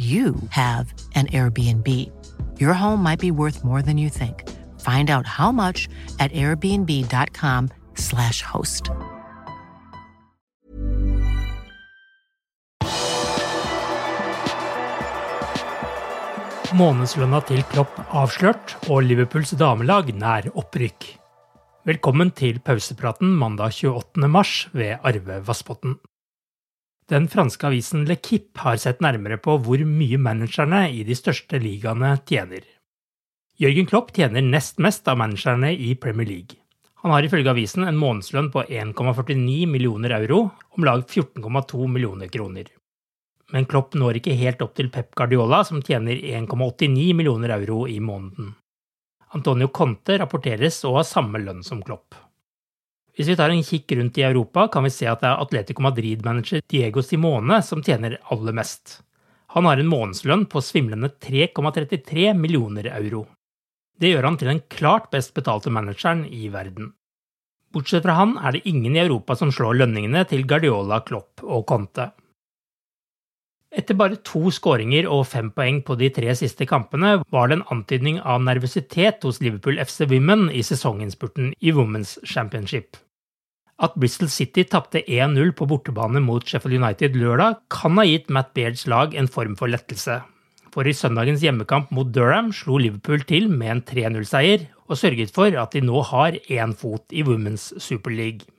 you have an Airbnb. Your home might be worth more than you think. Find out how much at airbnb.com/slash host. Månedslønna til Klopp avslørt og Liverpools damelag nær opprykk. Velkommen til pausepraten mandag 28. mars ved Arve Vassbotn. Den franske avisen Le Kip har sett nærmere på hvor mye managerne i de største ligaene tjener. Jørgen Klopp tjener nest mest av managerne i Premier League. Han har ifølge avisen en månedslønn på 1,49 millioner euro, om lag 14,2 millioner kroner. Men Klopp når ikke helt opp til Pep Guardiola, som tjener 1,89 millioner euro i måneden. Antonio Conte rapporteres å ha samme lønn som Klopp. Hvis vi tar en kikk rundt i Europa, kan vi se at det er Atletico Madrid-manager Diego Simone som tjener aller mest. Han har en månedslønn på svimlende 3,33 millioner euro. Det gjør han til den klart best betalte manageren i verden. Bortsett fra han er det ingen i Europa som slår lønningene til Guardiola, Klopp og Conte. Etter bare to skåringer og fem poeng på de tre siste kampene var det en antydning av nervøsitet hos Liverpool FC Women i sesonginnspurten i Women's Championship. At Bristol City tapte 1-0 på bortebane mot Sheffield United lørdag, kan ha gitt Matt Beards lag en form for lettelse. For i søndagens hjemmekamp mot Durham slo Liverpool til med en 3-0-seier, og sørget for at de nå har én fot i Women's Super League.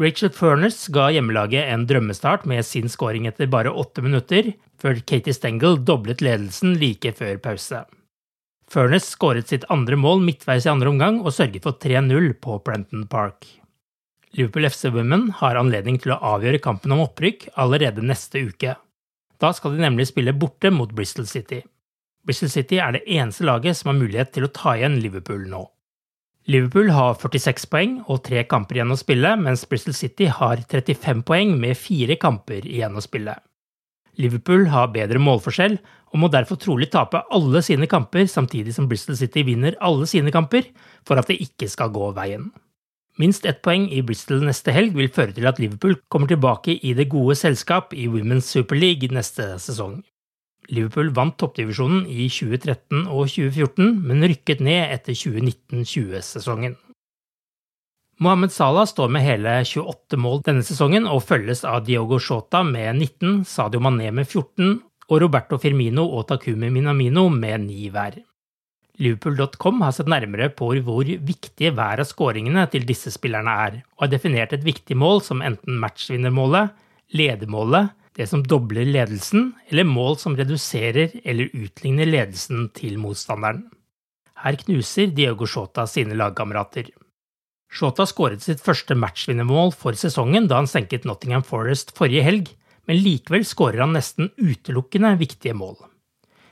Rachel Furness ga hjemmelaget en drømmestart med sin skåring etter bare åtte minutter, før Katie Stengel doblet ledelsen like før pause. Furness skåret sitt andre mål midtveis i andre omgang og sørget for 3-0 på Prenton Park. Liverpool FC Women har anledning til å avgjøre kampen om opprykk allerede neste uke. Da skal de nemlig spille borte mot Bristol City. Bristol City er det eneste laget som har mulighet til å ta igjen Liverpool nå. Liverpool har 46 poeng og tre kamper igjen å spille, mens Bristol City har 35 poeng med fire kamper igjen å spille. Liverpool har bedre målforskjell og må derfor trolig tape alle sine kamper samtidig som Bristol City vinner alle sine kamper for at det ikke skal gå veien. Minst ett poeng i Bristol neste helg vil føre til at Liverpool kommer tilbake i det gode selskap i Women's Super League neste sesong. Liverpool vant toppdivisjonen i 2013 og 2014, men rykket ned etter 2019-20-sesongen. Mohammed Salah står med hele 28 mål denne sesongen og følges av Diogo Shota med 19, Sadio Mané med 14 og Roberto Firmino og Takumi Minamino med 9 hver. Liverpool.com har sett nærmere på hvor viktige hver av skåringene til disse spillerne er, og har definert et viktig mål som enten matchvinnermålet, ledermålet det som dobler ledelsen, eller mål som reduserer eller utligner ledelsen til motstanderen. Her knuser Diego Shota sine lagkamerater. Shota skåret sitt første matchvinnermål for sesongen da han senket Nottingham Forest forrige helg, men likevel skårer han nesten utelukkende viktige mål.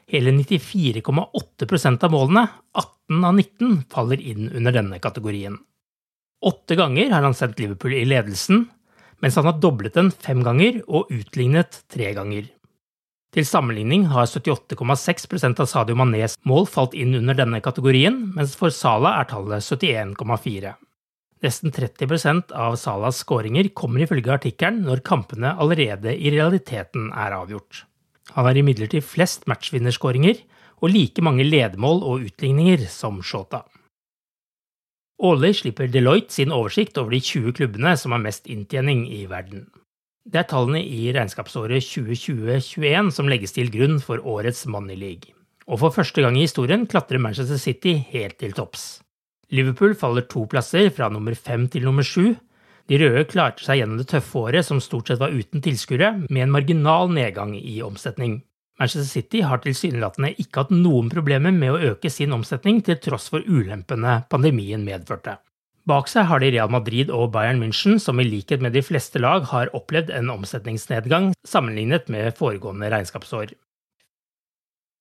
Hele 94,8% av målene, 18 av 19, faller inn under denne kategorien. Åtte ganger har han sendt Liverpool i ledelsen, mens han har doblet den fem ganger og utlignet tre ganger. Til sammenligning har 78,6% av Sadio Manés mål falt inn under denne kategorien, mens for Salah er tallet 71,4. Nesten 30% av Salas skåringer kommer ifølge artikkelen når kampene allerede i realiteten er avgjort. Han har imidlertid flest matchvinnerskåringer og like mange ledemål og utligninger som Shota. Årlig slipper Deloitte sin oversikt over de 20 klubbene som har mest inntjening i verden. Det er tallene i regnskapsåret 2020-21 som legges til grunn for årets Money League. Og for første gang i historien klatrer Manchester City helt til topps. Liverpool faller to plasser, fra nummer fem til nummer sju. De røde klarte seg gjennom det tøffe året som stort sett var uten tilskuere, med en marginal nedgang i omsetning. Manchester City har tilsynelatende ikke hatt noen problemer med å øke sin omsetning til tross for ulempene pandemien medførte. Bak seg har de Real Madrid og Bayern München, som i likhet med de fleste lag har opplevd en omsetningsnedgang sammenlignet med foregående regnskapsår.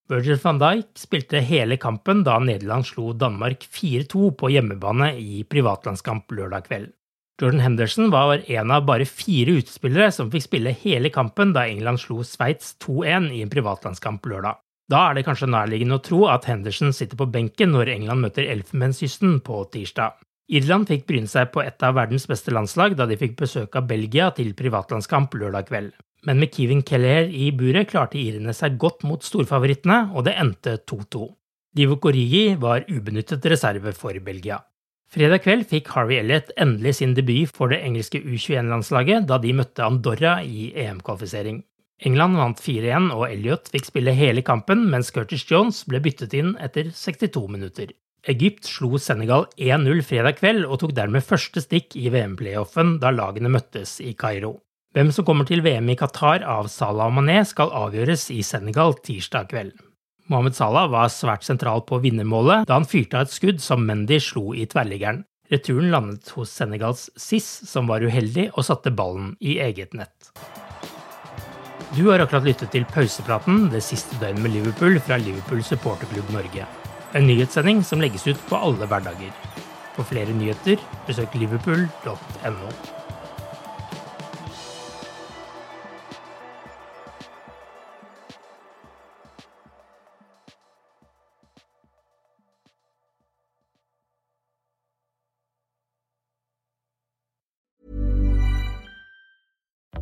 Virgil van Dijk spilte hele kampen da Nederland slo Danmark 4-2 på hjemmebane i privatlandskamp lørdag kveld. Jordan Henderson var en av bare fire utespillere som fikk spille hele kampen da England slo Sveits 2-1 i en privatlandskamp lørdag. Da er det kanskje nærliggende å tro at Henderson sitter på benken når England møter Elfenbenskysten på tirsdag. Irland fikk bryne seg på et av verdens beste landslag da de fikk besøk av Belgia til privatlandskamp lørdag kveld. Men med Kevin Keller i buret klarte irene seg godt mot storfavorittene, og det endte 2-2. Divo Origi var ubenyttet reserve for Belgia. Fredag kveld fikk Harvey Elliot endelig sin debut for det engelske U21-landslaget da de møtte Andorra i EM-kvalifisering. England vant 4-1, og Elliot fikk spille hele kampen, mens Curtis Jones ble byttet inn etter 62 minutter. Egypt slo Senegal 1-0 fredag kveld og tok dermed første stikk i VM-playoffen da lagene møttes i Kairo. Hvem som kommer til VM i Qatar av Salah og Mané skal avgjøres i Senegal tirsdag kveld. Mohammed Salah var svært sentral på vinnermålet da han fyrte av et skudd som Mendy slo i tverrliggeren. Returen landet hos Senegals Siss, som var uheldig og satte ballen i eget nett. Du har akkurat lyttet til pausepraten det siste døgnet med Liverpool fra Liverpool supporterklubb Norge. En nyhetssending som legges ut på alle hverdager. For flere nyheter, besøk liverpool.no.